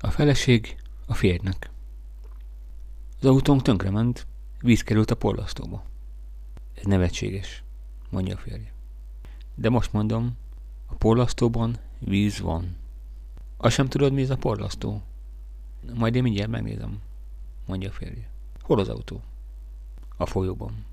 A feleség a férjnek. Az autónk tönkrement, víz került a porlasztóba. Ez nevetséges, mondja a férje. De most mondom, a porlasztóban víz van. Azt sem tudod, mi ez a porlasztó? Majd én mindjárt megnézem, mondja a férje. Hol az autó? A folyóban.